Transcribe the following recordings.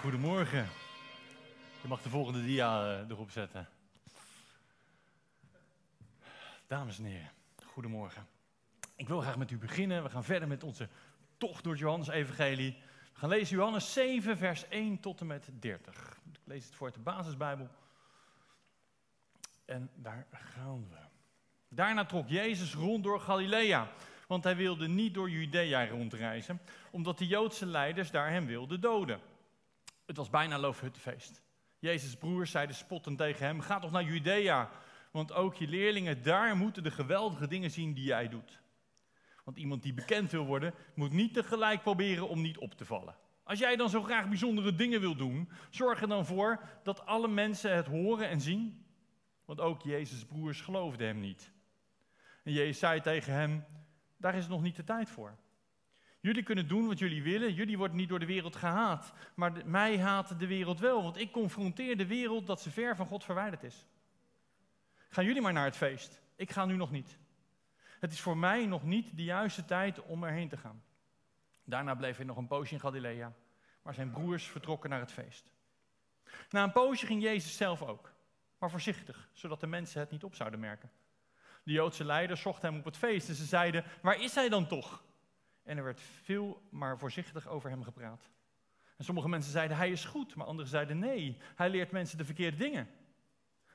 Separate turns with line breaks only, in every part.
Goedemorgen. Je mag de volgende dia eh, erop zetten. Dames en heren, goedemorgen. Ik wil graag met u beginnen. We gaan verder met onze tocht door het Johannes-evangelie. We gaan lezen Johannes 7, vers 1 tot en met 30. Ik lees het voor de basisbijbel. En daar gaan we. Daarna trok Jezus rond door Galilea, want hij wilde niet door Judea rondreizen, omdat de Joodse leiders daar hem wilden doden. Het was bijna Loofhuttenfeest. Jezus' broers zeiden spottend tegen hem: Ga toch naar Judea, want ook je leerlingen daar moeten de geweldige dingen zien die jij doet. Want iemand die bekend wil worden, moet niet tegelijk proberen om niet op te vallen. Als jij dan zo graag bijzondere dingen wil doen, zorg er dan voor dat alle mensen het horen en zien. Want ook Jezus' broers geloofden hem niet. En Jezus zei tegen hem: Daar is nog niet de tijd voor. Jullie kunnen doen wat jullie willen. Jullie worden niet door de wereld gehaat. Maar mij haat de wereld wel. Want ik confronteer de wereld dat ze ver van God verwijderd is. Gaan jullie maar naar het feest. Ik ga nu nog niet. Het is voor mij nog niet de juiste tijd om erheen te gaan. Daarna bleef hij nog een poosje in Galilea. Maar zijn broers vertrokken naar het feest. Na een poosje ging Jezus zelf ook. Maar voorzichtig, zodat de mensen het niet op zouden merken. De Joodse leiders zochten hem op het feest en ze zeiden: Waar is hij dan toch? En er werd veel maar voorzichtig over hem gepraat. En sommige mensen zeiden hij is goed, maar anderen zeiden nee, hij leert mensen de verkeerde dingen.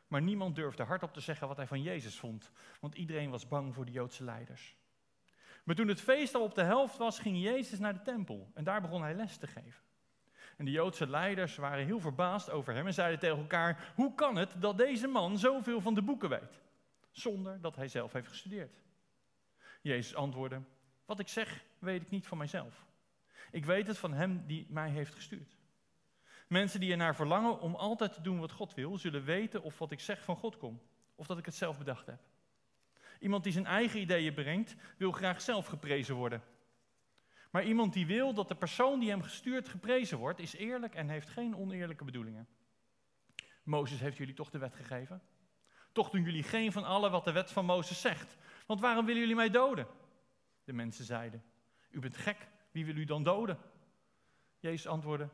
Maar niemand durfde hardop te zeggen wat hij van Jezus vond, want iedereen was bang voor de Joodse leiders. Maar toen het feest al op de helft was, ging Jezus naar de tempel en daar begon hij les te geven. En de Joodse leiders waren heel verbaasd over hem en zeiden tegen elkaar: Hoe kan het dat deze man zoveel van de boeken weet, zonder dat hij zelf heeft gestudeerd? Jezus antwoordde: wat ik zeg, weet ik niet van mijzelf. Ik weet het van Hem die mij heeft gestuurd. Mensen die ernaar verlangen om altijd te doen wat God wil, zullen weten of wat ik zeg van God komt, of dat ik het zelf bedacht heb. Iemand die zijn eigen ideeën brengt, wil graag zelf geprezen worden. Maar iemand die wil dat de persoon die hem gestuurd geprezen wordt, is eerlijk en heeft geen oneerlijke bedoelingen. Mozes heeft jullie toch de wet gegeven? Toch doen jullie geen van alle wat de wet van Mozes zegt. Want waarom willen jullie mij doden? De mensen zeiden: U bent gek, wie wil u dan doden? Jezus antwoordde: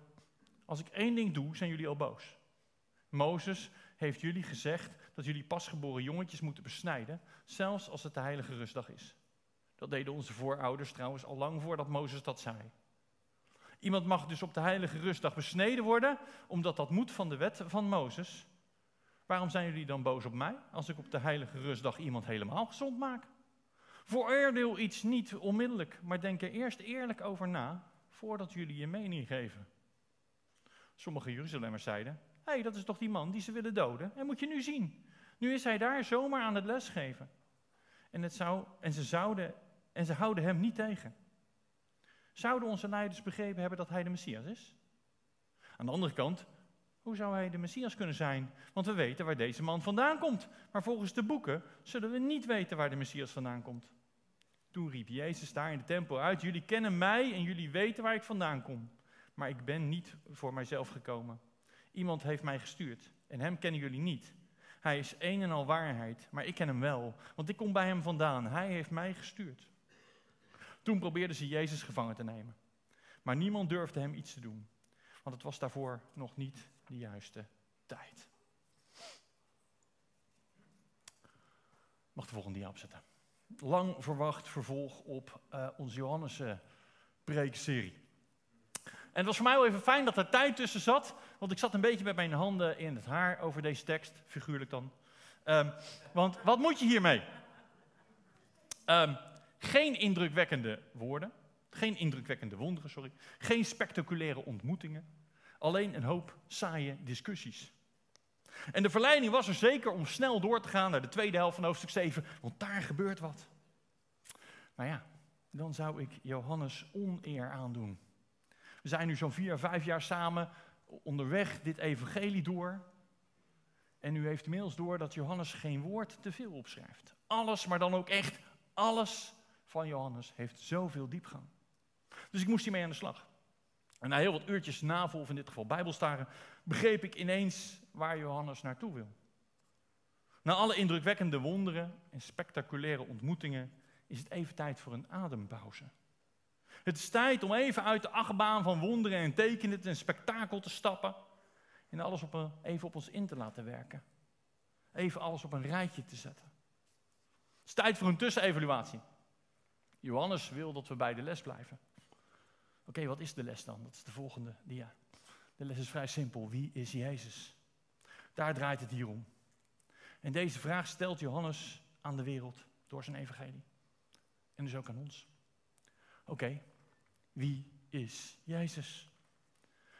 Als ik één ding doe, zijn jullie al boos. Mozes heeft jullie gezegd dat jullie pasgeboren jongetjes moeten besnijden, zelfs als het de heilige rustdag is. Dat deden onze voorouders trouwens al lang voordat Mozes dat zei. Iemand mag dus op de heilige rustdag besneden worden, omdat dat moet van de wet van Mozes. Waarom zijn jullie dan boos op mij als ik op de heilige rustdag iemand helemaal gezond maak? Veroordeel iets niet onmiddellijk, maar denk er eerst eerlijk over na voordat jullie je mening geven. Sommige Jeruzalemmers zeiden: Hé, hey, dat is toch die man die ze willen doden? En moet je nu zien. Nu is hij daar zomaar aan het lesgeven. En, het zou, en, ze zouden, en ze houden hem niet tegen. Zouden onze leiders begrepen hebben dat hij de Messias is? Aan de andere kant, hoe zou hij de Messias kunnen zijn? Want we weten waar deze man vandaan komt. Maar volgens de boeken zullen we niet weten waar de Messias vandaan komt. Toen riep Jezus daar in de tempel uit: Jullie kennen mij en jullie weten waar ik vandaan kom. Maar ik ben niet voor mijzelf gekomen. Iemand heeft mij gestuurd en hem kennen jullie niet. Hij is een en al waarheid, maar ik ken hem wel, want ik kom bij hem vandaan. Hij heeft mij gestuurd. Toen probeerden ze Jezus gevangen te nemen. Maar niemand durfde hem iets te doen, want het was daarvoor nog niet de juiste tijd. Mag de volgende dia opzetten. Lang verwacht vervolg op uh, onze Johannes preekserie. En het was voor mij wel even fijn dat er tijd tussen zat, want ik zat een beetje met mijn handen in het haar over deze tekst, figuurlijk dan. Um, want wat moet je hiermee? Um, geen indrukwekkende woorden, geen indrukwekkende wonderen, sorry, geen spectaculaire ontmoetingen, Alleen een hoop saaie discussies. En de verleiding was er zeker om snel door te gaan naar de tweede helft van hoofdstuk 7, want daar gebeurt wat. Maar ja, dan zou ik Johannes oneer aandoen. We zijn nu zo'n vier, vijf jaar samen onderweg dit evangelie door. En u heeft inmiddels door dat Johannes geen woord te veel opschrijft. Alles, maar dan ook echt alles van Johannes heeft zoveel diepgang. Dus ik moest hiermee aan de slag. En na heel wat uurtjes navolgen, in dit geval bijbelstaren, begreep ik ineens waar Johannes naartoe wil. Na alle indrukwekkende wonderen en spectaculaire ontmoetingen is het even tijd voor een adempauze. Het is tijd om even uit de achtbaan van wonderen en tekenen en spektakel te stappen. En alles op een, even op ons in te laten werken. Even alles op een rijtje te zetten. Het is tijd voor een tussenevaluatie. Johannes wil dat we bij de les blijven. Oké, wat is de les dan? Dat is de volgende dia. De les is vrij simpel. Wie is Jezus? Daar draait het hier om. En deze vraag stelt Johannes aan de wereld door zijn evangelie. En dus ook aan ons. Oké, wie is Jezus?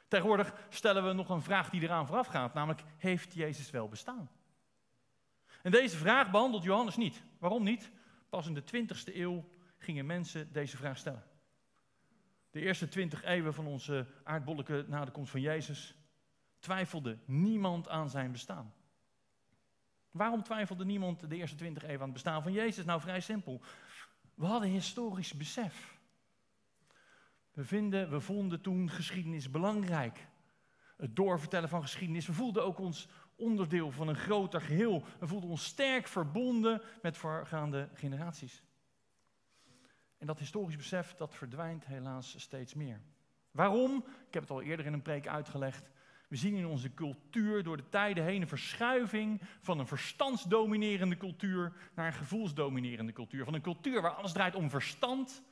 Tegenwoordig stellen we nog een vraag die eraan vooraf gaat, namelijk heeft Jezus wel bestaan? En deze vraag behandelt Johannes niet. Waarom niet? Pas in de 20ste eeuw gingen mensen deze vraag stellen. De eerste 20 eeuwen van onze aardbolken na de komst van Jezus twijfelde niemand aan zijn bestaan. Waarom twijfelde niemand de eerste 20 eeuwen aan het bestaan van Jezus? Nou, vrij simpel. We hadden historisch besef. We, vinden, we vonden toen geschiedenis belangrijk. Het doorvertellen van geschiedenis. We voelden ook ons onderdeel van een groter geheel. We voelden ons sterk verbonden met voorgaande generaties. En dat historisch besef, dat verdwijnt helaas steeds meer. Waarom? Ik heb het al eerder in een preek uitgelegd. We zien in onze cultuur door de tijden heen een verschuiving van een verstandsdominerende cultuur naar een gevoelsdominerende cultuur. Van een cultuur waar alles draait om verstand,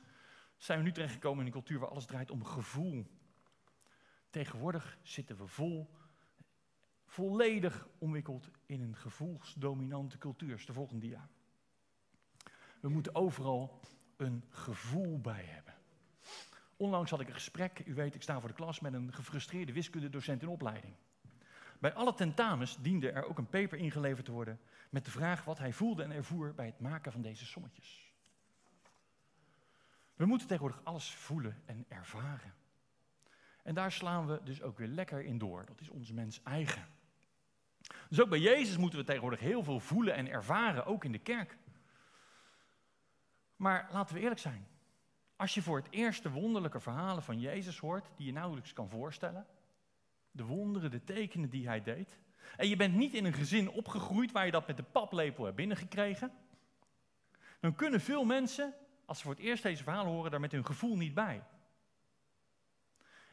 zijn we nu terechtgekomen in een cultuur waar alles draait om gevoel. Tegenwoordig zitten we vol, volledig omwikkeld in een gevoelsdominante cultuur. Is de volgende dia. We moeten overal een gevoel bij hebben. Onlangs had ik een gesprek, u weet, ik sta voor de klas met een gefrustreerde wiskundedocent in opleiding. Bij alle tentamens diende er ook een paper ingeleverd te worden met de vraag wat hij voelde en ervoer bij het maken van deze sommetjes. We moeten tegenwoordig alles voelen en ervaren. En daar slaan we dus ook weer lekker in door. Dat is ons mens eigen. Dus ook bij Jezus moeten we tegenwoordig heel veel voelen en ervaren, ook in de kerk. Maar laten we eerlijk zijn. Als je voor het eerst de wonderlijke verhalen van Jezus hoort, die je nauwelijks kan voorstellen, de wonderen, de tekenen die hij deed, en je bent niet in een gezin opgegroeid waar je dat met de paplepel hebt binnengekregen, dan kunnen veel mensen, als ze voor het eerst deze verhalen horen, daar met hun gevoel niet bij.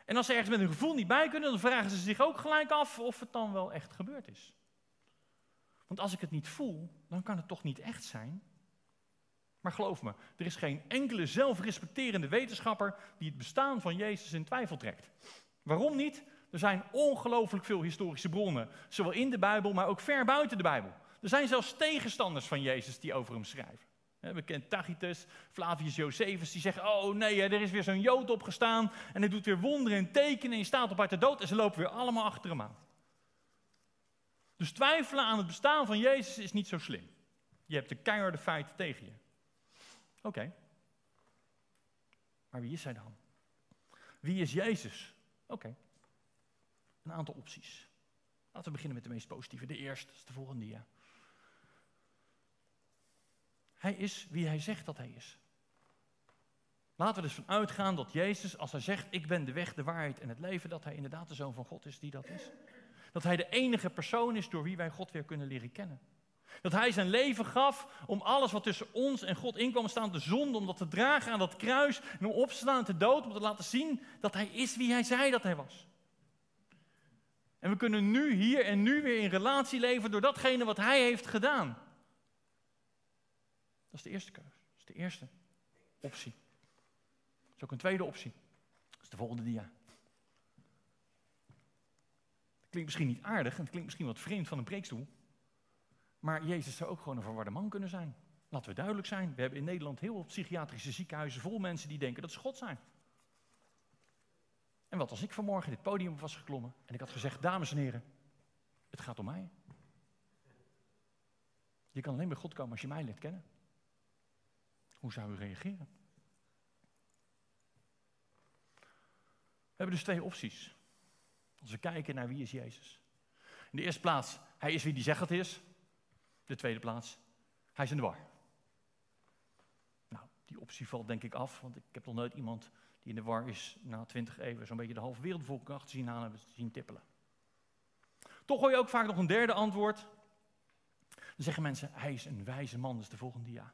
En als ze ergens met hun gevoel niet bij kunnen, dan vragen ze zich ook gelijk af of het dan wel echt gebeurd is. Want als ik het niet voel, dan kan het toch niet echt zijn? Maar geloof me, er is geen enkele zelfrespecterende wetenschapper die het bestaan van Jezus in twijfel trekt. Waarom niet? Er zijn ongelooflijk veel historische bronnen, zowel in de Bijbel, maar ook ver buiten de Bijbel. Er zijn zelfs tegenstanders van Jezus die over hem schrijven. We kennen Tacitus, Flavius Josephus, die zeggen, oh nee, er is weer zo'n Jood opgestaan en hij doet weer wonderen en tekenen en je staat op uit de dood en ze lopen weer allemaal achter hem aan. Dus twijfelen aan het bestaan van Jezus is niet zo slim. Je hebt de keiharde feiten tegen je. Oké. Maar wie is hij dan? Wie is Jezus? Oké. Een aantal opties. Laten we beginnen met de meest positieve. De eerste is de volgende dia. Hij is wie hij zegt dat hij is. Laten we dus van uitgaan dat Jezus, als hij zegt: Ik ben de weg, de waarheid en het leven, dat hij inderdaad de zoon van God is die dat is. Dat hij de enige persoon is door wie wij God weer kunnen leren kennen. Dat hij zijn leven gaf om alles wat tussen ons en God in kwam staan, de zonde, om dat te dragen aan dat kruis en om op te staan te dood, om te laten zien dat hij is wie hij zei dat hij was. En we kunnen nu, hier en nu weer in relatie leven door datgene wat hij heeft gedaan. Dat is de eerste keuze. Dat is de eerste optie. Dat is ook een tweede optie. Dat is de volgende dia. Het klinkt misschien niet aardig en het klinkt misschien wat vreemd van een preekstoel. Maar Jezus zou ook gewoon een verwarde man kunnen zijn. Laten we duidelijk zijn. We hebben in Nederland heel veel psychiatrische ziekenhuizen vol mensen die denken dat ze God zijn. En wat als ik vanmorgen dit podium was geklommen en ik had gezegd, dames en heren, het gaat om mij. Je kan alleen bij God komen als je mij leert kennen. Hoe zou u reageren? We hebben dus twee opties. Als we kijken naar wie is Jezus. In de eerste plaats, hij is wie hij zegt dat is. De tweede plaats, hij is in de war. Nou, die optie valt denk ik af, want ik heb nog nooit iemand die in de war is na twintig eeuwen zo'n beetje de halve wereldbevolking achter zien aan hebben zien tippelen. Toch hoor je ook vaak nog een derde antwoord. Dan zeggen mensen, hij is een wijze man, dat is de volgende dia.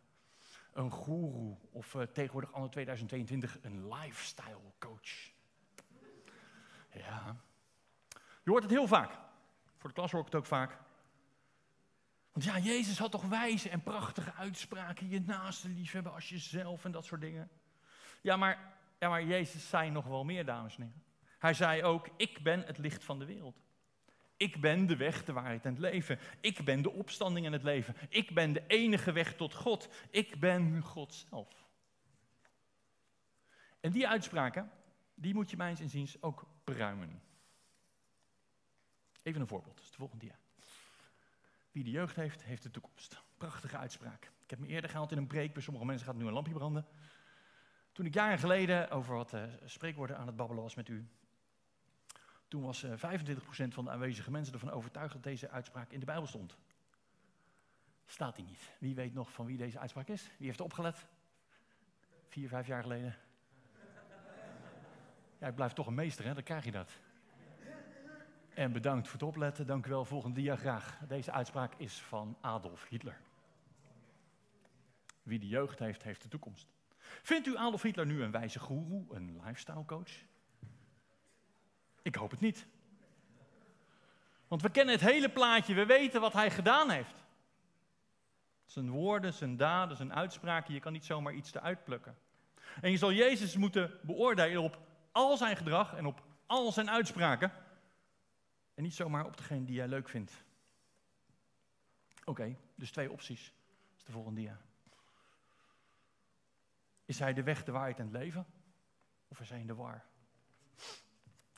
een goeroe of uh, tegenwoordig anno 2022 een lifestyle coach. Ja, je hoort het heel vaak. Voor de klas hoor ik het ook vaak. Want ja, Jezus had toch wijze en prachtige uitspraken. Je naaste liefhebben als jezelf en dat soort dingen. Ja maar, ja, maar Jezus zei nog wel meer, dames en heren. Hij zei ook, ik ben het licht van de wereld. Ik ben de weg, de waarheid en het leven. Ik ben de opstanding en het leven. Ik ben de enige weg tot God. Ik ben God zelf. En die uitspraken, die moet je mijns inziens ook pruimen. Even een voorbeeld, dat is de volgende dia. Wie de jeugd heeft, heeft de toekomst. Prachtige uitspraak. Ik heb me eerder gehaald in een preek, bij sommige mensen gaat nu een lampje branden. Toen ik jaren geleden over wat uh, spreekwoorden aan het babbelen was met u, toen was uh, eh, 25% van de aanwezige mensen ervan overtuigd dat deze uitspraak in de Bijbel stond. Staat die niet. Wie weet nog van wie deze uitspraak is? Wie heeft er opgelet? Vier, vijf jaar geleden. Ja, ik blijf toch een meester, hè? dan krijg je dat. En bedankt voor het opletten. Dank u wel. Volgende dia graag. Deze uitspraak is van Adolf Hitler. Wie de jeugd heeft, heeft de toekomst. Vindt u Adolf Hitler nu een wijze goeroe, een lifestyle coach? Ik hoop het niet. Want we kennen het hele plaatje, we weten wat hij gedaan heeft. Zijn woorden, zijn daden, zijn uitspraken, je kan niet zomaar iets eruit plukken. En je zal Jezus moeten beoordelen op al zijn gedrag en op al zijn uitspraken. En niet zomaar op degene die jij leuk vindt. Oké, dus twee opties. Dat is de volgende dia. Is hij de weg, de waarheid en het leven? Of is hij in de war?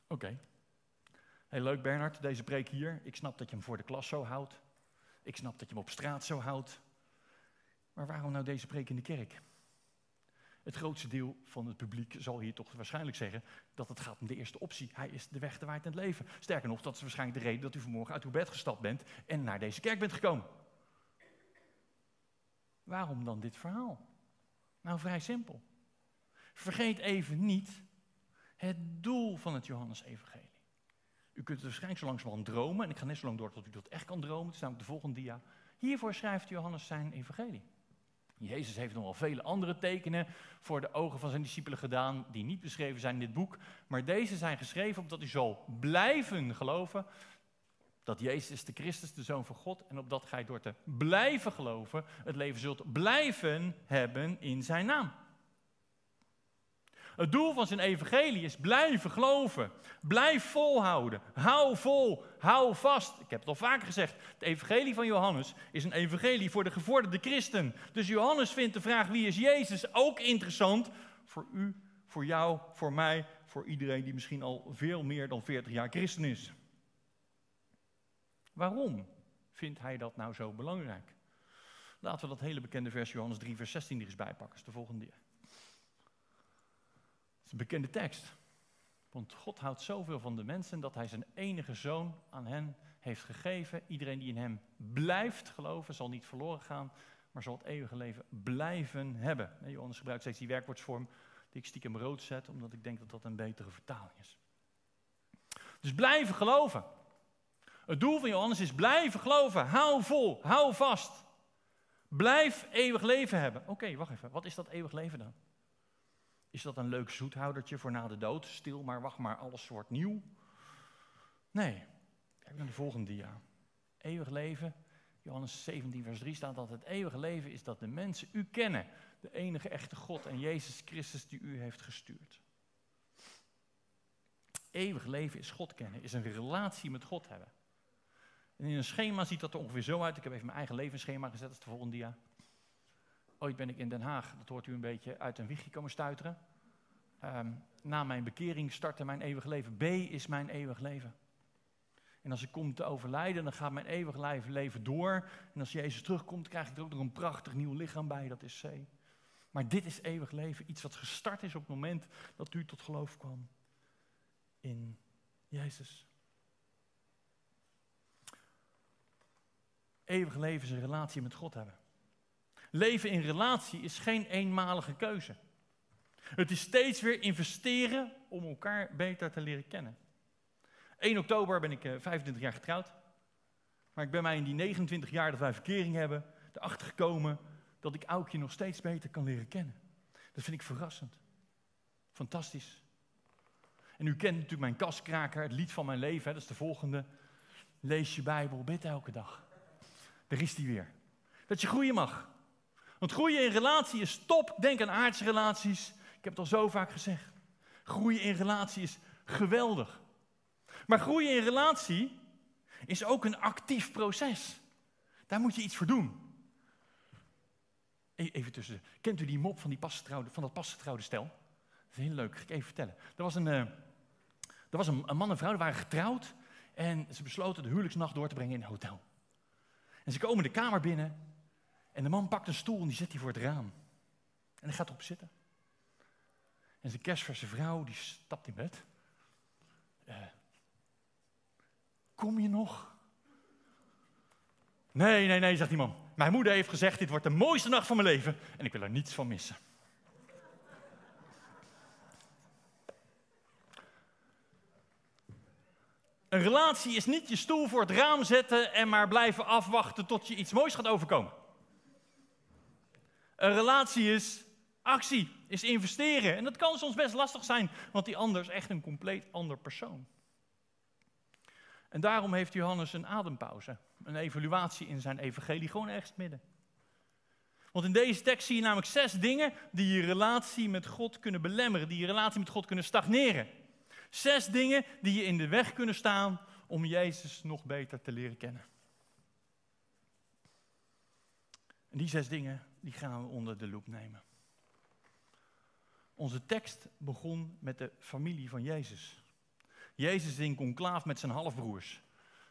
Oké. Okay. Leuk Bernard, deze preek hier. Ik snap dat je hem voor de klas zo houdt. Ik snap dat je hem op straat zo houdt. Maar waarom nou deze preek in de kerk? Het grootste deel van het publiek zal hier toch waarschijnlijk zeggen dat het gaat om de eerste optie. Hij is de weg, de waarheid en het leven. Sterker nog, dat is waarschijnlijk de reden dat u vanmorgen uit uw bed gestapt bent en naar deze kerk bent gekomen. Waarom dan dit verhaal? Nou, vrij simpel. Vergeet even niet het doel van het Johannes-evangelie. U kunt het waarschijnlijk zo langzamerhand dromen, en ik ga net zo lang door tot u dat echt kan dromen. Het is namelijk de volgende dia. Hiervoor schrijft Johannes zijn evangelie. Jezus heeft nog wel vele andere tekenen voor de ogen van zijn discipelen gedaan, die niet beschreven zijn in dit boek. Maar deze zijn geschreven omdat u zal blijven geloven dat Jezus is de Christus, de Zoon van God. En opdat gij door te blijven geloven het leven zult blijven hebben in zijn naam. Het doel van zijn evangelie is blijven geloven. Blijf volhouden. Hou vol. Hou vast. Ik heb het al vaker gezegd. Het evangelie van Johannes is een evangelie voor de gevorderde christen. Dus Johannes vindt de vraag wie is Jezus ook interessant voor u, voor jou, voor mij, voor iedereen die misschien al veel meer dan 40 jaar christen is. Waarom vindt hij dat nou zo belangrijk? Laten we dat hele bekende vers Johannes 3, vers 16 er eens bijpakken. Dat is de volgende is een bekende tekst. Want God houdt zoveel van de mensen dat hij zijn enige zoon aan hen heeft gegeven. Iedereen die in hem blijft geloven, zal niet verloren gaan, maar zal het eeuwige leven blijven hebben. Johannes gebruikt steeds die werkwoordsvorm die ik stiekem rood zet, omdat ik denk dat dat een betere vertaling is. Dus blijven geloven. Het doel van Johannes is blijven geloven. Hou vol, hou vast. Blijf eeuwig leven hebben. Oké, wacht even. Wat is dat eeuwig leven dan? Is dat een leuk zoethoudertje voor na de dood? Stil maar, wacht maar, alles wordt nieuw. Nee, kijk naar de volgende dia. Eeuwig leven, Johannes 17, vers 3 staat dat het eeuwige leven is dat de mensen u kennen. De enige echte God en Jezus Christus die u heeft gestuurd. Eeuwig leven is God kennen, is een relatie met God hebben. En in een schema ziet dat er ongeveer zo uit. Ik heb even mijn eigen levensschema gezet, is de volgende dia. Ooit ben ik in Den Haag, dat hoort u een beetje, uit een wiegje komen stuiteren. Ehm, na mijn bekering startte mijn eeuwig leven. B is mijn eeuwig leven. En als ik kom te overlijden, dan gaat mijn eeuwig leven door. En als Jezus terugkomt, krijg ik er ook nog een prachtig nieuw lichaam bij, dat is C. Maar dit is eeuwig leven, iets wat gestart is op het moment dat u tot geloof kwam in Jezus. Eeuwig leven is een relatie met God hebben. Leven in relatie is geen eenmalige keuze. Het is steeds weer investeren om elkaar beter te leren kennen. 1 oktober ben ik 25 eh, jaar getrouwd. Maar ik ben mij in die 29 jaar dat wij verkering hebben, erachter gekomen dat ik Aukje nog steeds beter kan leren kennen. Dat vind ik verrassend. Fantastisch. En u kent natuurlijk mijn kaskraker, het lied van mijn leven. Dat is de volgende. Lees je Bijbel, bid elke dag. Daar is die weer. Dat je groeien mag. Want groeien in relatie is top. Denk aan aardse relaties. Ik heb het al zo vaak gezegd. Groeien in relatie is geweldig. Maar groeien in relatie is ook een actief proces. Daar moet je iets voor doen. E-, even tussen. Kent u die mop van, die van dat pasgetrouwde stel? Dat is heel leuk, ga ik even vertellen. Er was, een, uh, er was een, een man en vrouw, die waren getrouwd. En ze besloten de huwelijksnacht door te brengen in een hotel. En ze komen de kamer binnen. En de man pakt een stoel en die zet die voor het raam. En hij gaat erop zitten. En zijn kerstverse vrouw, die stapt in bed. Uh, kom je nog? Nee, nee, nee, zegt die man. Mijn moeder heeft gezegd, dit wordt de mooiste nacht van mijn leven en ik wil er niets van missen. Een relatie is niet je stoel voor het raam zetten en maar blijven afwachten tot je iets moois gaat overkomen. Een relatie is actie, is investeren. En dat kan soms best lastig zijn, want die ander is echt een compleet ander persoon. En daarom heeft Johannes een adempauze, een evaluatie in zijn evangelie, gewoon ergens midden. Want in deze tekst zie je namelijk zes dingen die je relatie met God kunnen belemmeren, die je relatie met God kunnen stagneren. Zes dingen die je in de weg kunnen staan om Jezus nog beter te leren kennen. En die zes dingen, die gaan we onder de loep nemen. Onze tekst begon met de familie van Jezus. Jezus in conclaaf met zijn halfbroers.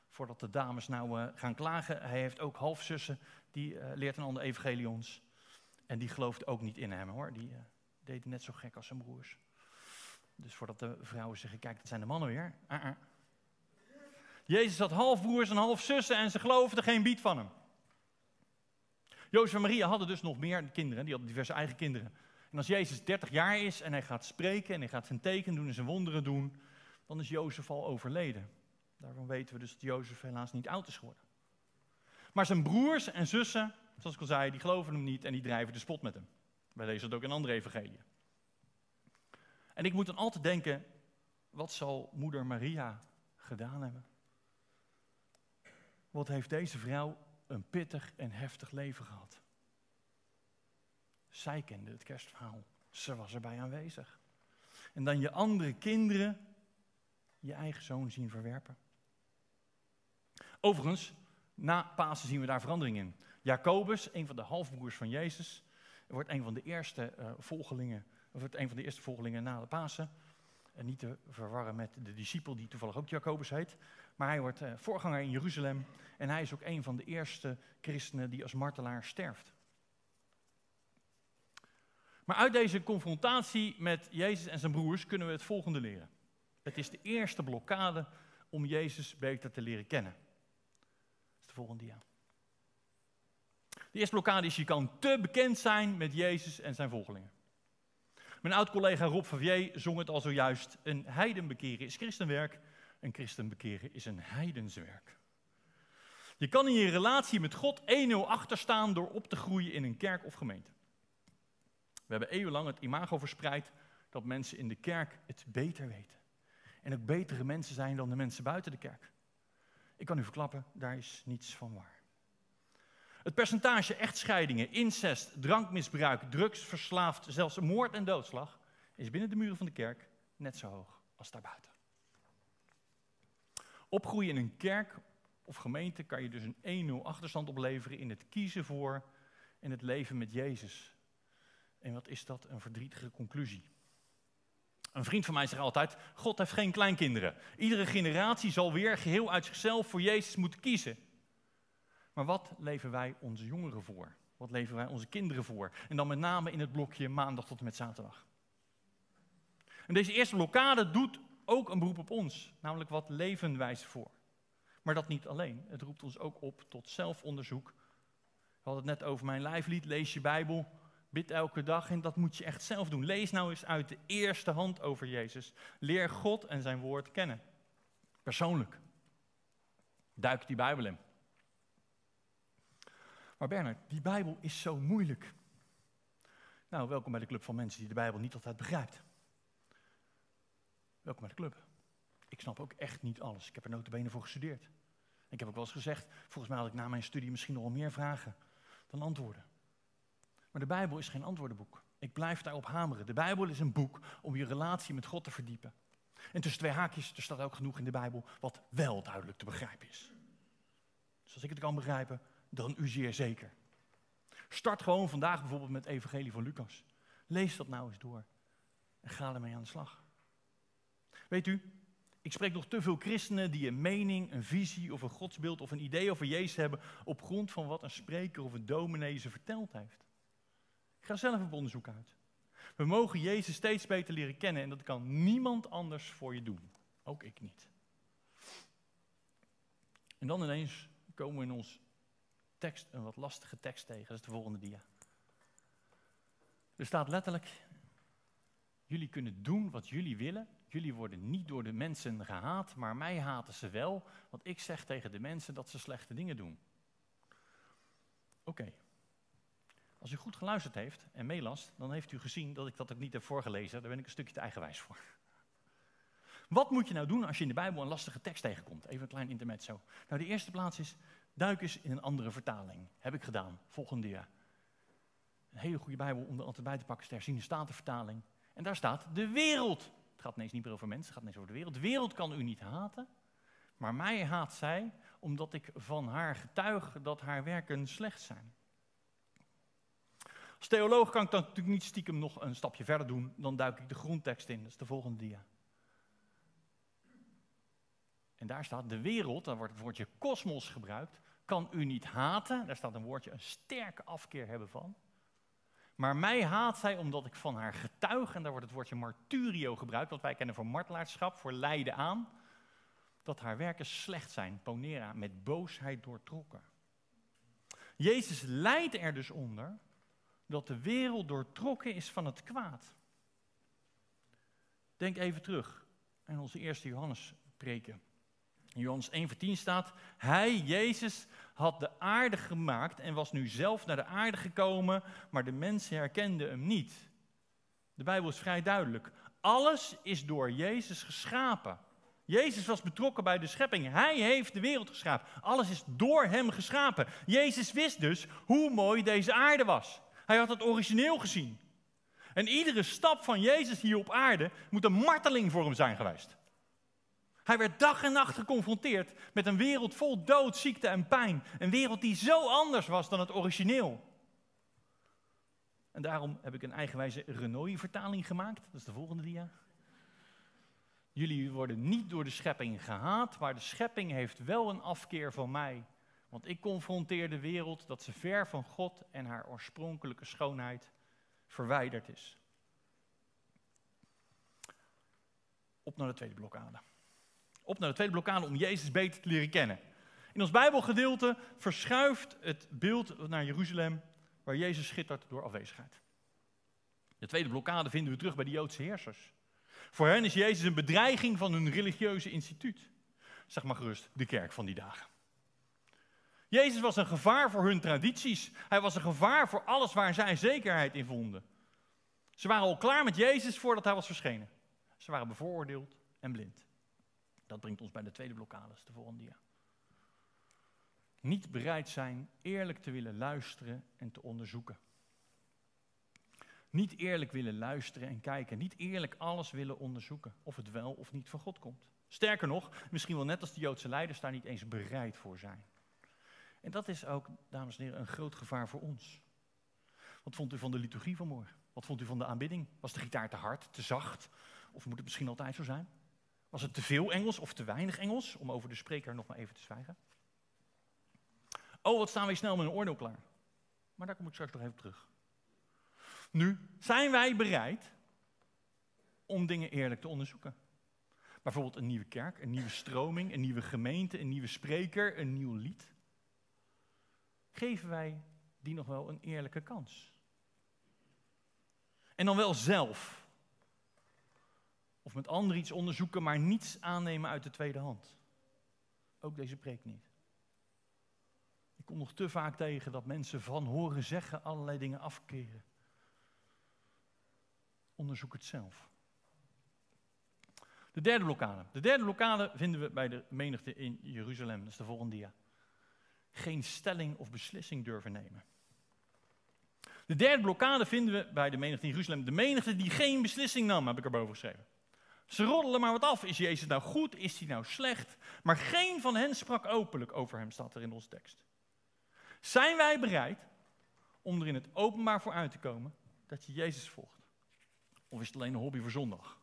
Voordat de dames nou uh, gaan klagen, hij heeft ook halfzussen, die uh, leert een ander evangelie ons. En die gelooft ook niet in hem hoor, die uh, deed net zo gek als zijn broers. Dus voordat de vrouwen zeggen, kijk, dat zijn de mannen weer. Uh -uh. Jezus had halfbroers en halfzussen en ze geloofden geen bied van hem. Jozef en Maria hadden dus nog meer kinderen, die hadden diverse eigen kinderen. En als Jezus 30 jaar is en hij gaat spreken en hij gaat zijn teken doen en zijn wonderen doen, dan is Jozef al overleden. Daarvan weten we dus dat Jozef helaas niet oud is geworden. Maar zijn broers en zussen, zoals ik al zei, die geloven hem niet en die drijven de spot met hem. Wij lezen dat ook in andere evangeliën. En ik moet dan altijd denken, wat zal moeder Maria gedaan hebben? Wat heeft deze vrouw een pittig en heftig leven gehad? Zij kende het kerstverhaal. Ze was erbij aanwezig. En dan je andere kinderen je eigen zoon zien verwerpen. Overigens, na Pasen zien we daar verandering in. Jacobus, een van de halfbroers van Jezus, wordt een van de eerste uh, volgelingen, wordt een van de eerste volgelingen na de Pasen. En niet te verwarren met de discipel die toevallig ook Jacobus heet. Maar hij wordt uh, voorganger in Jeruzalem. En hij is ook een van de eerste christenen die als martelaar sterft. Maar uit deze confrontatie met Jezus en zijn broers kunnen we het volgende leren. Het is de eerste blokkade om Jezus beter te leren kennen. Dat is de volgende dia. De eerste blokkade is, je kan te bekend zijn met Jezus en zijn volgelingen. Mijn oud-collega Rob Favier zong het al zojuist. Een heiden bekeren is christenwerk, een christen bekeren is een heidenswerk. Je kan in je relatie met God 1-0 achterstaan door op te groeien in een kerk of gemeente. We hebben eeuwenlang het imago verspreid dat mensen in de kerk het beter weten en ook betere mensen zijn dan de mensen buiten de kerk. Ik kan u verklappen, daar is niets van waar. Het percentage echtscheidingen, incest, drankmisbruik, drugsverslaafd, zelfs moord en doodslag is binnen de muren van de kerk net zo hoog als daarbuiten. Opgroeien in een kerk of gemeente kan je dus een 1-0 achterstand opleveren in het kiezen voor en het leven met Jezus. En wat is dat? Een verdrietige conclusie. Een vriend van mij zegt altijd: God heeft geen kleinkinderen. Iedere generatie zal weer geheel uit zichzelf voor Jezus moeten kiezen. Maar wat leven wij onze jongeren voor? Wat leven wij onze kinderen voor? En dan met name in het blokje maandag tot en met zaterdag. En deze eerste blokkade doet ook een beroep op ons, namelijk wat leven wij ze voor. Maar dat niet alleen. Het roept ons ook op tot zelfonderzoek. We hadden het net over mijn lijflied, lees je Bijbel. Bid elke dag en dat moet je echt zelf doen. Lees nou eens uit de eerste hand over Jezus. Leer God en zijn woord kennen. Persoonlijk. Duik die Bijbel in. Maar Bernard, die Bijbel is zo moeilijk. Nou, welkom bij de club van mensen die de Bijbel niet altijd begrijpt. Welkom bij de club. Ik snap ook echt niet alles. Ik heb er notabene voor gestudeerd. Ik heb ook wel eens gezegd, volgens mij had ik na mijn studie misschien nog wel meer vragen dan antwoorden. Maar de Bijbel is geen antwoordenboek. Ik blijf daarop hameren. De Bijbel is een boek om je relatie met God te verdiepen. En tussen twee haakjes, er staat ook genoeg in de Bijbel wat wel duidelijk te begrijpen is. Dus als ik het kan begrijpen, dan u zeer zeker. Start gewoon vandaag bijvoorbeeld met Evangelie van Lucas. Lees dat nou eens door en ga ermee aan de slag. Weet u, ik spreek nog te veel christenen die een mening, een visie of een godsbeeld of een idee over Jezus hebben op grond van wat een spreker of een dominee ze verteld heeft. Ik ga zelf op onderzoek uit. We mogen Jezus steeds beter leren kennen en dat kan niemand anders voor je doen. Ook ik niet. En dan ineens komen we in ons tekst een wat lastige tekst tegen. Dat is de volgende dia. Er staat letterlijk: Jullie kunnen doen wat jullie willen. Jullie worden niet door de mensen gehaat, maar mij haten ze wel. Want ik zeg tegen de mensen dat ze slechte dingen doen. Oké. Als u goed geluisterd heeft en meelast, dan heeft u gezien dat ik dat ook niet heb voorgelezen. Daar ben ik een stukje te eigenwijs voor. Wat moet je nou doen als je in de Bijbel een lastige tekst tegenkomt? Even een klein intermezzo. Nou, de eerste plaats is, duik eens in een andere vertaling. Heb ik gedaan. Volgende jaar. Een hele goede Bijbel om er altijd bij te pakken is de herziene statenvertaling. En daar staat de wereld. Gaat ineens niet meer over mensen, het gaat ineens over de wereld. De wereld kan u niet haten, maar mij haat zij omdat ik van haar getuig dat haar werken slecht zijn. Als theoloog kan ik dan natuurlijk niet stiekem nog een stapje verder doen. Dan duik ik de grondtekst in. Dat is de volgende dia. En daar staat de wereld, daar wordt het woordje kosmos gebruikt, kan u niet haten. Daar staat een woordje, een sterke afkeer hebben van. Maar mij haat zij omdat ik van haar getuig, en daar wordt het woordje marturio gebruikt, wat wij kennen voor martelaarschap, voor lijden aan, dat haar werken slecht zijn, ponera, met boosheid doortrokken. Jezus lijdt er dus onder dat de wereld doortrokken is van het kwaad. Denk even terug aan onze eerste Johannes preken. In Johannes 1 vers 10 staat, hij, Jezus, had de aarde gemaakt en was nu zelf naar de aarde gekomen, maar de mensen herkenden hem niet. De Bijbel is vrij duidelijk. Alles is door Jezus geschapen. Jezus was betrokken bij de schepping. Hij heeft de wereld geschapen. Alles is door hem geschapen. Jezus wist dus hoe mooi deze aarde was. Hij had het origineel gezien. En iedere stap van Jezus hier op aarde moet een marteling voor hem zijn geweest. Hij werd dag en nacht geconfronteerd met een wereld vol dood, ziekte en pijn. Een wereld die zo anders was dan het origineel. En daarom heb ik een eigenwijze Renoy-vertaling gemaakt. Dat is de volgende dia. Jullie worden niet door de schepping gehaat, maar de schepping heeft wel een afkeer van mij. Want ik confronteer de wereld dat ze ver van God en haar oorspronkelijke schoonheid verwijderd is. Op naar de tweede blokkade. Op naar de tweede blokkade om Jezus beter te leren kennen. In ons Bijbelgedeelte verschuift het beeld naar Jeruzalem, waar Jezus schittert door afwezigheid. De tweede blokkade vinden we terug bij de Joodse heersers. Voor hen is Jezus een bedreiging van hun religieuze instituut. Zeg maar gerust, de kerk van die dagen. Jezus was een gevaar voor hun tradities. Hij was een gevaar voor alles waar zij zekerheid in vonden. Ze waren al klaar met Jezus voordat hij was verschenen. Ze waren bevooroordeeld en blind. Dat brengt ons bij de tweede blokkade, de volgende dia. Niet bereid zijn eerlijk te willen luisteren en te onderzoeken. Niet eerlijk willen luisteren en kijken. Niet eerlijk alles willen onderzoeken. Of het wel of niet van God komt. Sterker nog, misschien wel net als de Joodse leiders daar niet eens bereid voor zijn. En dat is ook, dames en heren, een groot gevaar voor ons. Wat vond u van de liturgie vanmorgen? Wat vond u van de aanbidding? Was de gitaar te hard, te zacht? Of moet het misschien altijd zo zijn? Was het te veel Engels of te weinig Engels? Om over de spreker nog maar even te zwijgen. Oh, wat staan wij snel met een oordeel klaar. Maar daar kom ik straks nog even terug. Nu, zijn wij bereid om dingen eerlijk te onderzoeken? Bijvoorbeeld een nieuwe kerk, een nieuwe stroming, een nieuwe gemeente, een nieuwe spreker, een nieuw lied geven wij die nog wel een eerlijke kans? En dan wel zelf. Of met anderen iets onderzoeken, maar niets aannemen uit de tweede hand. Ook deze preek niet. Ik kom nog te vaak tegen dat mensen van horen zeggen allerlei dingen afkeren. Onderzoek het zelf. De derde blokkade. De derde blokkade vinden we bij de menigte in Jeruzalem. Dat is de volgende dia. Geen stelling of beslissing durven nemen. De derde blokkade vinden we bij de menigte in Jeruzalem. De menigte die geen beslissing nam, heb ik erboven geschreven. Ze roddelen maar wat af. Is Jezus nou goed? Is hij nou slecht? Maar geen van hen sprak openlijk over hem, staat er in onze tekst. Zijn wij bereid om er in het openbaar voor uit te komen dat je Jezus volgt? Of is het alleen een hobby voor zondag?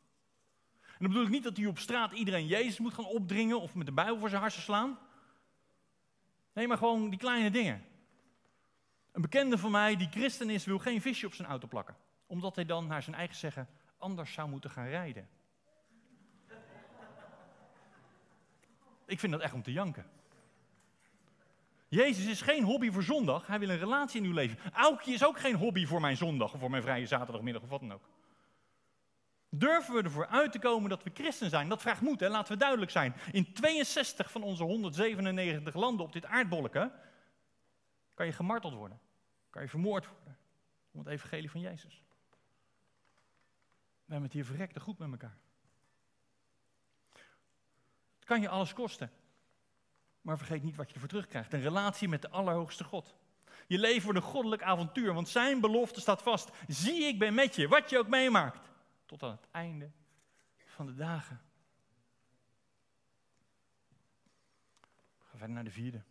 En dan bedoel ik niet dat u op straat iedereen Jezus moet gaan opdringen of met de Bijbel voor zijn harsen slaan. Nee, maar gewoon die kleine dingen. Een bekende van mij die christen is, wil geen visje op zijn auto plakken. Omdat hij dan naar zijn eigen zeggen anders zou moeten gaan rijden. Ik vind dat echt om te janken. Jezus is geen hobby voor zondag, hij wil een relatie in uw leven. Aukje is ook geen hobby voor mijn zondag of voor mijn vrije zaterdagmiddag of wat dan ook. Durven we ervoor uit te komen dat we christen zijn? Dat vraagt moed, hè? laten we duidelijk zijn. In 62 van onze 197 landen op dit aardbolken kan je gemarteld worden. Kan je vermoord worden. Om het evangelie van Jezus. We hebben het hier verrekte goed met elkaar. Kan je alles kosten. Maar vergeet niet wat je ervoor terugkrijgt. Een relatie met de Allerhoogste God. Je leven wordt een goddelijk avontuur, want zijn belofte staat vast. Zie, ik ben met je, wat je ook meemaakt. Tot aan het einde van de dagen. We gaan verder naar de vierde.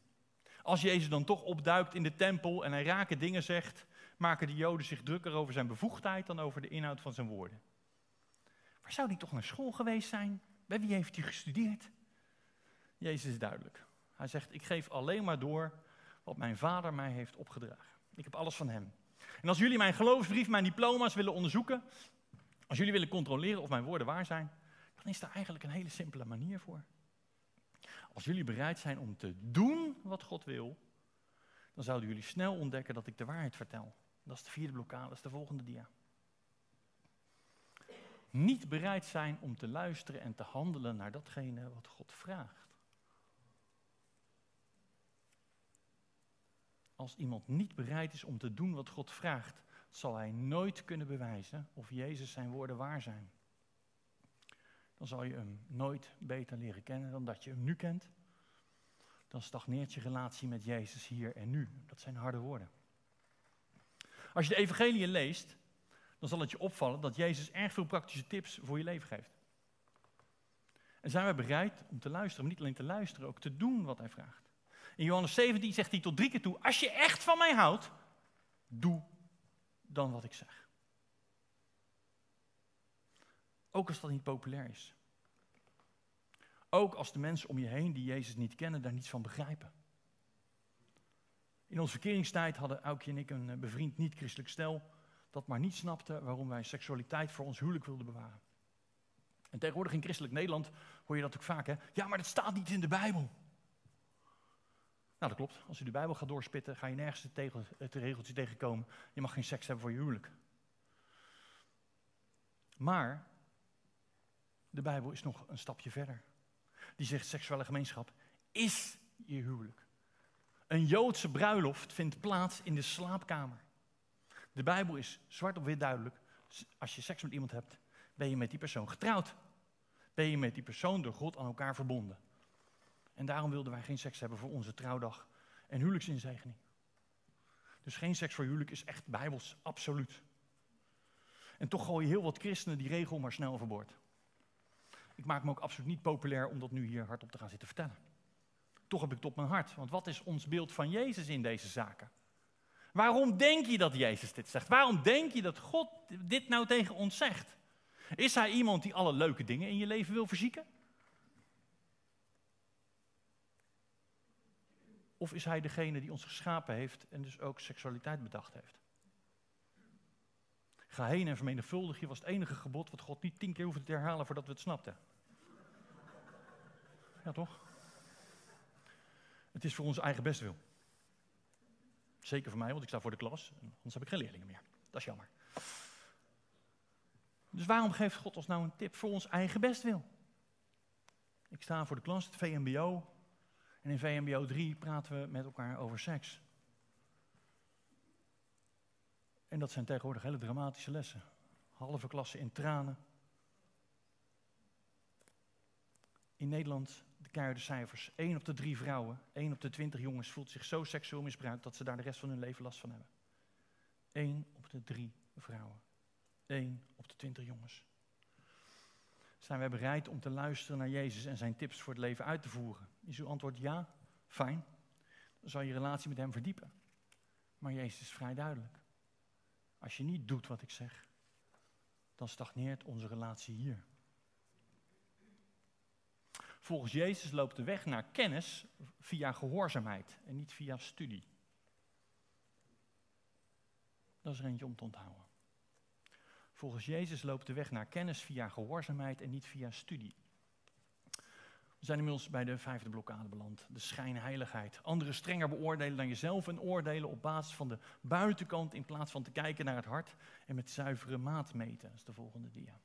Als Jezus dan toch opduikt in de tempel en hij rake dingen zegt, maken de Joden zich drukker over zijn bevoegdheid dan over de inhoud van zijn woorden. Waar zou hij toch naar school geweest zijn? Bij wie heeft hij gestudeerd? Jezus is duidelijk. Hij zegt, ik geef alleen maar door wat mijn vader mij heeft opgedragen. Ik heb alles van hem. En als jullie mijn geloofsbrief, mijn diploma's willen onderzoeken, als jullie willen controleren of mijn woorden waar zijn, dan is daar eigenlijk een hele simpele manier voor. Als jullie bereid zijn om te doen wat God wil, dan zouden jullie snel ontdekken dat ik de waarheid vertel. Dat is de vierde blokkade, dat is de volgende dia. Niet bereid zijn om te luisteren en te handelen naar datgene wat God vraagt. Als iemand niet bereid is om te doen wat God vraagt, zal hij nooit kunnen bewijzen of Jezus zijn woorden waar zijn. Dan zal je hem nooit beter leren kennen dan dat je hem nu kent. Dan stagneert je relatie met Jezus hier en nu. Dat zijn harde woorden. Als je de evangelie leest, dan zal het je opvallen dat Jezus erg veel praktische tips voor je leven geeft. En zijn wij bereid om te luisteren, maar niet alleen te luisteren, ook te doen wat hij vraagt. In Johannes 17 zegt hij tot drie keer toe, als je echt van mij houdt, doe dan wat ik zeg. Ook als dat niet populair is. Ook als de mensen om je heen die Jezus niet kennen, daar niets van begrijpen. In onze verkeringstijd hadden Aukje en ik een eh, bevriend niet-christelijk stel dat maar niet snapte waarom wij seksualiteit voor ons huwelijk wilden bewaren. En tegenwoordig in christelijk Nederland hoor je dat ook vaak, hè? Ja, maar dat staat niet in de Bijbel. Nou, dat klopt. Als je de Bijbel gaat doorspitten, ga je nergens het, tegel, het regeltje tegenkomen. Je mag geen seks hebben voor je huwelijk. Maar de Bijbel is nog een stapje verder. Die zegt seksuele gemeenschap is je huwelijk. Een Joodse bruiloft vindt plaats in de slaapkamer. De Bijbel is zwart op wit duidelijk. Als je seks met iemand hebt, ben je met die persoon getrouwd. Ben je met die persoon door God aan elkaar verbonden. En daarom wilden wij geen seks hebben voor onze trouwdag en huwelijksinzegening. Dus geen seks voor huwelijk is echt bijbels, absoluut. En toch gooi je heel wat christenen die regel maar snel overboord. Ik maak me ook absoluut niet populair om dat nu hier hardop te gaan zitten vertellen. Toch heb ik het op mijn hart, want wat is ons beeld van Jezus in deze zaken? Waarom denk je dat Jezus dit zegt? Waarom denk je dat God dit nou tegen ons zegt? Is hij iemand die alle leuke dingen in je leven wil verzieken? Of is hij degene die ons geschapen heeft en dus ook seksualiteit bedacht heeft? Ga heen en vermenigvuldig je was het enige gebod wat God niet tien keer hoefde te herhalen voordat we het snapten. Ja, toch? Het is voor ons eigen bestwil. Zeker voor mij, want ik sta voor de klas. Anders heb ik geen leerlingen meer. Dat is jammer. Dus waarom geeft God ons nou een tip voor ons eigen bestwil? Ik sta voor de klas, het VMBO. En in VMBO 3 praten we met elkaar over seks. En dat zijn tegenwoordig hele dramatische lessen. Halve klasse in tranen. In Nederland de cijfers. 1 op de drie vrouwen, 1 op de 20 jongens voelt zich zo seksueel misbruikt dat ze daar de rest van hun leven last van hebben. 1 op de drie vrouwen. 1 op de 20 jongens. Zijn wij bereid om te luisteren naar Jezus en zijn tips voor het leven uit te voeren? Is uw antwoord ja? Fijn. Dan zal je relatie met hem verdiepen. Maar Jezus is vrij duidelijk. Als je niet doet wat ik zeg, dan stagneert onze relatie hier. Volgens Jezus loopt de weg naar kennis via gehoorzaamheid en niet via studie. Dat is er eentje om te onthouden. Volgens Jezus loopt de weg naar kennis via gehoorzaamheid en niet via studie. We zijn inmiddels bij de vijfde blokkade beland, de schijnheiligheid. Anderen strenger beoordelen dan jezelf en oordelen op basis van de buitenkant in plaats van te kijken naar het hart en met zuivere maat meten. Dat is de volgende dia.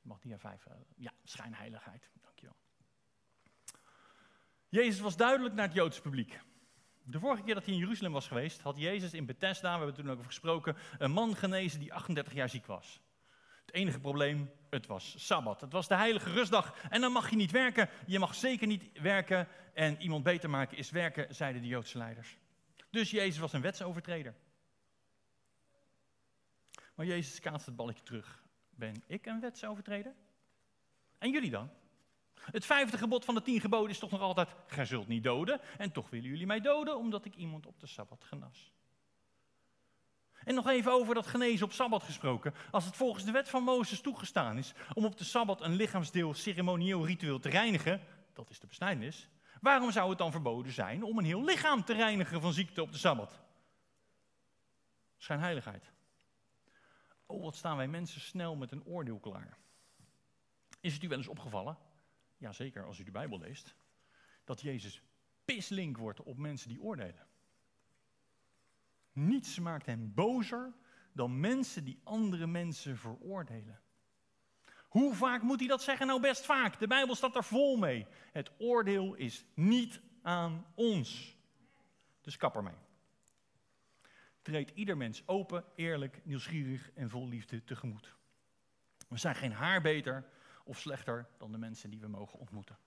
Mag dia 5, uh, ja, schijnheiligheid, dankjewel. Jezus was duidelijk naar het Joodse publiek. De vorige keer dat hij in Jeruzalem was geweest, had Jezus in Bethesda, we hebben het toen over gesproken, een man genezen die 38 jaar ziek was. Het enige probleem, het was Sabbat. Het was de heilige rustdag en dan mag je niet werken. Je mag zeker niet werken en iemand beter maken is werken, zeiden de Joodse leiders. Dus Jezus was een wetsovertreder. Maar Jezus kaatst het balletje terug. Ben ik een wetsovertreder? En jullie dan? Het vijfde gebod van de tien geboden is toch nog altijd: gij zult niet doden. En toch willen jullie mij doden omdat ik iemand op de sabbat genas. En nog even over dat genezen op sabbat gesproken. Als het volgens de wet van Mozes toegestaan is om op de sabbat een lichaamsdeel ceremonieel ritueel te reinigen, dat is de besnijdenis, waarom zou het dan verboden zijn om een heel lichaam te reinigen van ziekte op de sabbat? Schijnheiligheid. Oh, wat staan wij mensen snel met een oordeel klaar. Is het u wel eens opgevallen Jazeker, als u de Bijbel leest, dat Jezus pislink wordt op mensen die oordelen. Niets maakt hem bozer dan mensen die andere mensen veroordelen. Hoe vaak moet hij dat zeggen? Nou, best vaak. De Bijbel staat er vol mee. Het oordeel is niet aan ons. Dus kap ermee. Treed ieder mens open, eerlijk, nieuwsgierig en vol liefde tegemoet. We zijn geen haar beter of slechter dan de mensen die we mogen ontmoeten.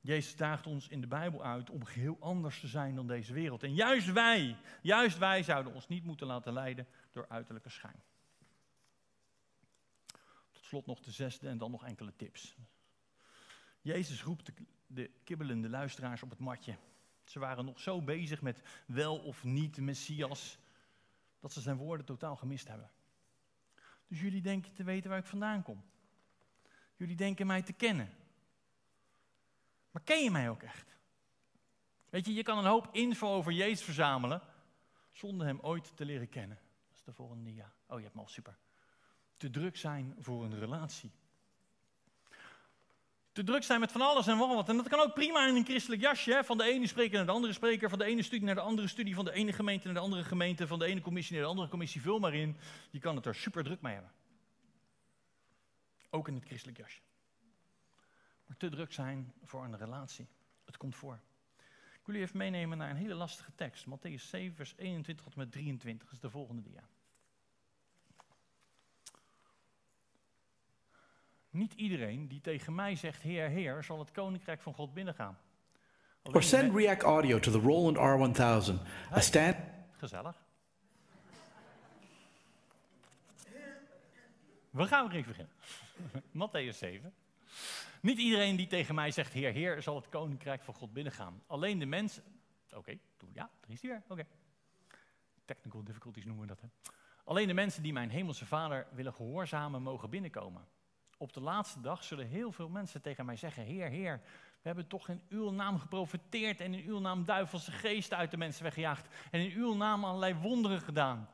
Jezus daagt ons in de Bijbel uit om heel anders te zijn dan deze wereld. En juist wij, juist wij zouden ons niet moeten laten leiden door uiterlijke schijn. Tot slot nog de zesde en dan nog enkele tips. Jezus roept de, de kibbelende luisteraars op het matje. Ze waren nog zo bezig met wel of niet Messias, dat ze zijn woorden totaal gemist hebben. Dus jullie denken te weten waar ik vandaan kom. Jullie denken mij te kennen. Maar ken je mij ook echt? Weet je, je kan een hoop info over Jezus verzamelen zonder hem ooit te leren kennen. Dat is de volgende dia. Oh, je hebt me al super. Te druk zijn voor een relatie te druk zijn met van alles en wat. En dat kan ook prima in een christelijk jasje. Hè? Van de ene spreker naar de andere spreker, van de ene studie naar de andere studie, van de ene gemeente naar de andere gemeente, van de ene commissie naar de andere commissie. Vul maar in. Je kan het er super druk mee hebben. Ook in het christelijk jasje. Maar te druk zijn voor een relatie. Het komt voor. Ik wil u even meenemen naar een hele lastige tekst. Matthäus 7, vers 21 tot met 23. Dat is de volgende dia. Niet iedereen die tegen mij zegt Heer, Heer, zal het koninkrijk van God binnengaan.
Or send React Audio to the Roland R1000. A stand.
Gezellig. We gaan weer even beginnen. Matthäus 7. Niet iedereen die tegen mij zegt Heer, Heer, zal het koninkrijk van God binnengaan. Alleen de mensen. Oké, okay, ja, er is hij weer. Oké. Technical difficulties noemen we dat. Hè? Alleen de mensen die mijn hemelse Vader willen gehoorzamen, mogen binnenkomen. Op de laatste dag zullen heel veel mensen tegen mij zeggen: Heer, Heer, we hebben toch in uw naam geprofiteerd en in uw naam duivelse geesten uit de mensen weggejaagd en in uw naam allerlei wonderen gedaan.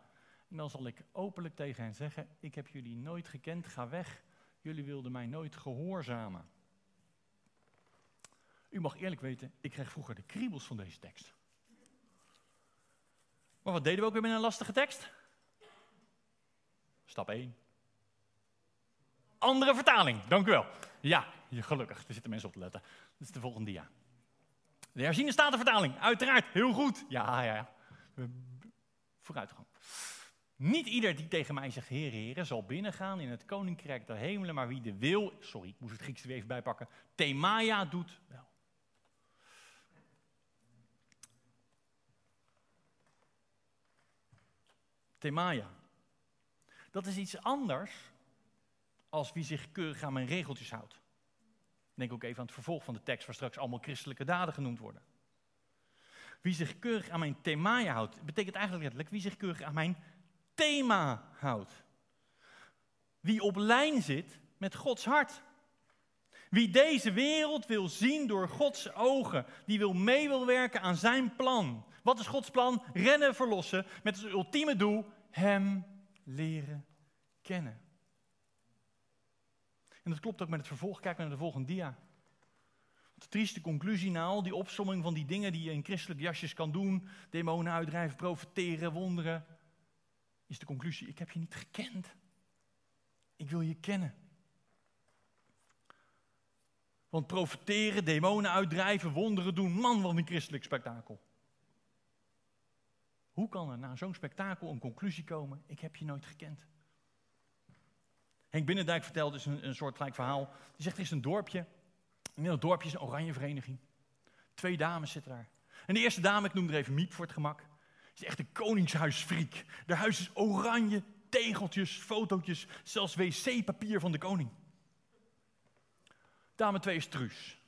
En dan zal ik openlijk tegen hen zeggen: Ik heb jullie nooit gekend, ga weg. Jullie wilden mij nooit gehoorzamen. U mag eerlijk weten, ik kreeg vroeger de kriebels van deze tekst. Maar wat deden we ook weer met een lastige tekst? Stap 1. Andere vertaling. Dank u wel. Ja, gelukkig. Er zitten mensen op te letten. Dat is de volgende dia. De herziene statenvertaling. Uiteraard. Heel goed. Ja, ja, ja. Vooruitgang. Niet ieder die tegen mij zegt, Heer, Heer, zal binnengaan in het koninkrijk der hemelen, maar wie de wil, sorry, ik moest het Griekse weer even bijpakken, Themaia doet wel. Themaia. Dat is iets anders als wie zich keurig aan mijn regeltjes houdt. Denk ook even aan het vervolg van de tekst, waar straks allemaal christelijke daden genoemd worden. Wie zich keurig aan mijn themaia houdt, betekent eigenlijk letterlijk wie zich keurig aan mijn thema houdt. Wie op lijn zit met Gods hart. Wie deze wereld wil zien door Gods ogen, die wil mee wil werken aan zijn plan. Wat is Gods plan? Rennen, verlossen, met het ultieme doel, Hem leren kennen. En dat klopt ook met het vervolg. Kijk naar de volgende dia. De trieste conclusie na al die opsomming van die dingen die je in christelijk jasjes kan doen, demonen uitdrijven, profiteren, wonderen, is de conclusie, ik heb je niet gekend. Ik wil je kennen. Want profiteren, demonen uitdrijven, wonderen doen, man, wat een christelijk spektakel. Hoe kan er na zo'n spektakel een conclusie komen, ik heb je nooit gekend? Henk Binnendijk vertelt dus een, een soort gelijk verhaal. Die zegt, er is een dorpje. in dat dorpje is een oranje vereniging. Twee dames zitten daar. En de eerste dame, ik noem er even Miep voor het gemak is echt een koningshuisfriek. De huis is oranje, tegeltjes, fotootjes, zelfs wc-papier van de koning. Dame 2 is Truus.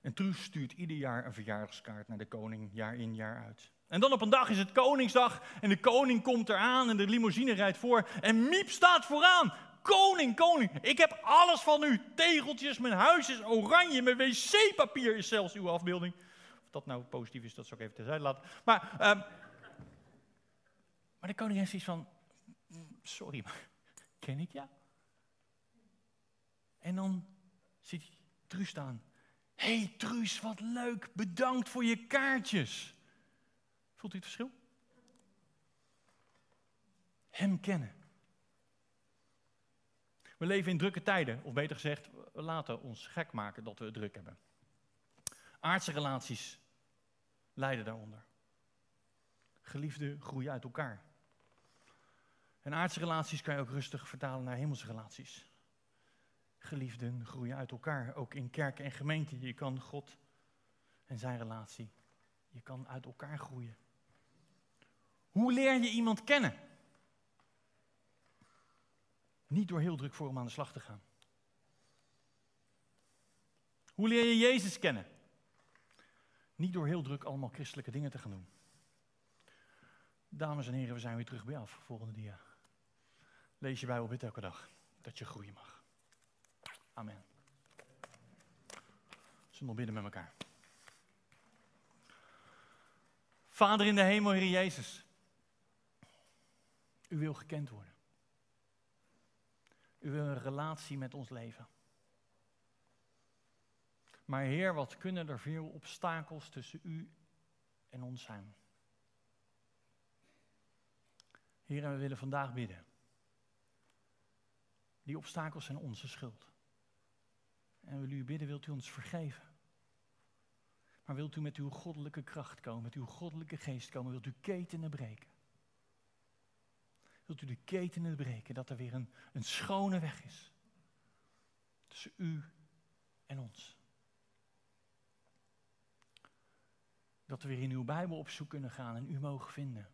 En Truus stuurt ieder jaar een verjaardagskaart naar de koning, jaar in, jaar uit. En dan op een dag is het Koningsdag en de koning komt eraan en de limousine rijdt voor en Miep staat vooraan. Koning, koning, ik heb alles van u. Tegeltjes, mijn huis is oranje, mijn wc-papier is zelfs uw afbeelding dat nou positief is, dat zou ik even terzijde laten. Maar, um, maar de koning heeft zoiets van, sorry, maar ken ik jou? En dan ziet hij Truus staan. Hey, Truus, wat leuk, bedankt voor je kaartjes. Voelt u het verschil? Hem kennen. We leven in drukke tijden, of beter gezegd, we laten ons gek maken dat we het druk hebben. Aardse relaties lijden daaronder. Geliefden groeien uit elkaar. En aardse relaties kan je ook rustig vertalen naar hemelse relaties. Geliefden groeien uit elkaar, ook in kerk en gemeente. Je kan God en zijn relatie, je kan uit elkaar groeien. Hoe leer je iemand kennen? Niet door heel druk voor hem aan de slag te gaan. Hoe leer je Jezus kennen? Niet door heel druk allemaal christelijke dingen te gaan doen. Dames en heren, we zijn weer terug bij af. Volgende dia. Lees je Bijbel, bid elke dag dat je groeien mag. Amen. Zullen we nog bidden met elkaar. Vader in de hemel, Heer Jezus. U wil gekend worden. U wil een relatie met ons leven. Maar Heer, wat kunnen er veel obstakels tussen u en ons zijn? Heer, en we willen vandaag bidden. Die obstakels zijn onze schuld. En we willen u bidden, wilt u ons vergeven? Maar wilt u met uw goddelijke kracht komen, met uw goddelijke geest komen, wilt u ketenen breken? Wilt u de ketenen breken, dat er weer een, een schone weg is tussen u en ons? Dat we weer in uw Bijbel op zoek kunnen gaan en u mogen vinden.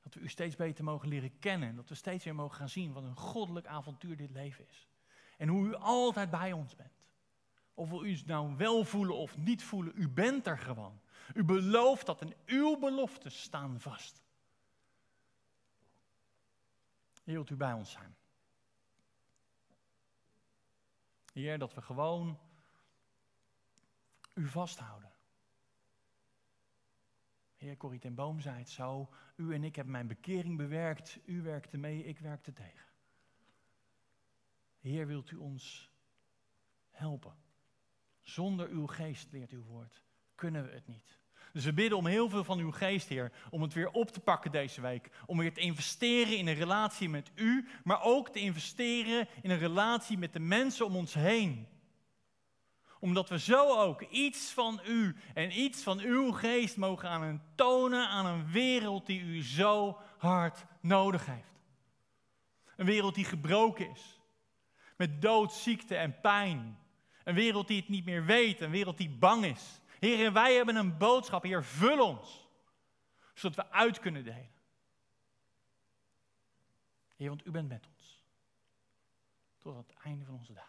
Dat we u steeds beter mogen leren kennen. Dat we steeds weer mogen gaan zien wat een goddelijk avontuur dit leven is. En hoe u altijd bij ons bent. Of we u nou wel voelen of niet voelen, u bent er gewoon. U belooft dat en uw beloften staan vast. Wilt u bij ons zijn? Heer, dat we gewoon u vasthouden. Heer Corrie ten Boom zei het zo, u en ik hebben mijn bekering bewerkt, u werkte mee, ik werkte tegen. Heer, wilt u ons helpen? Zonder uw geest, leert uw woord, kunnen we het niet. Dus we bidden om heel veel van uw geest, Heer, om het weer op te pakken deze week. Om weer te investeren in een relatie met u, maar ook te investeren in een relatie met de mensen om ons heen. Omdat we zo ook iets van u en iets van uw geest mogen aan tonen aan een wereld die u zo hard nodig heeft. Een wereld die gebroken is. Met dood, ziekte en pijn. Een wereld die het niet meer weet, een wereld die bang is. Heer, wij hebben een boodschap. Heer, vul ons. Zodat we uit kunnen delen. Heer, want u bent met ons. Tot het einde van onze dagen.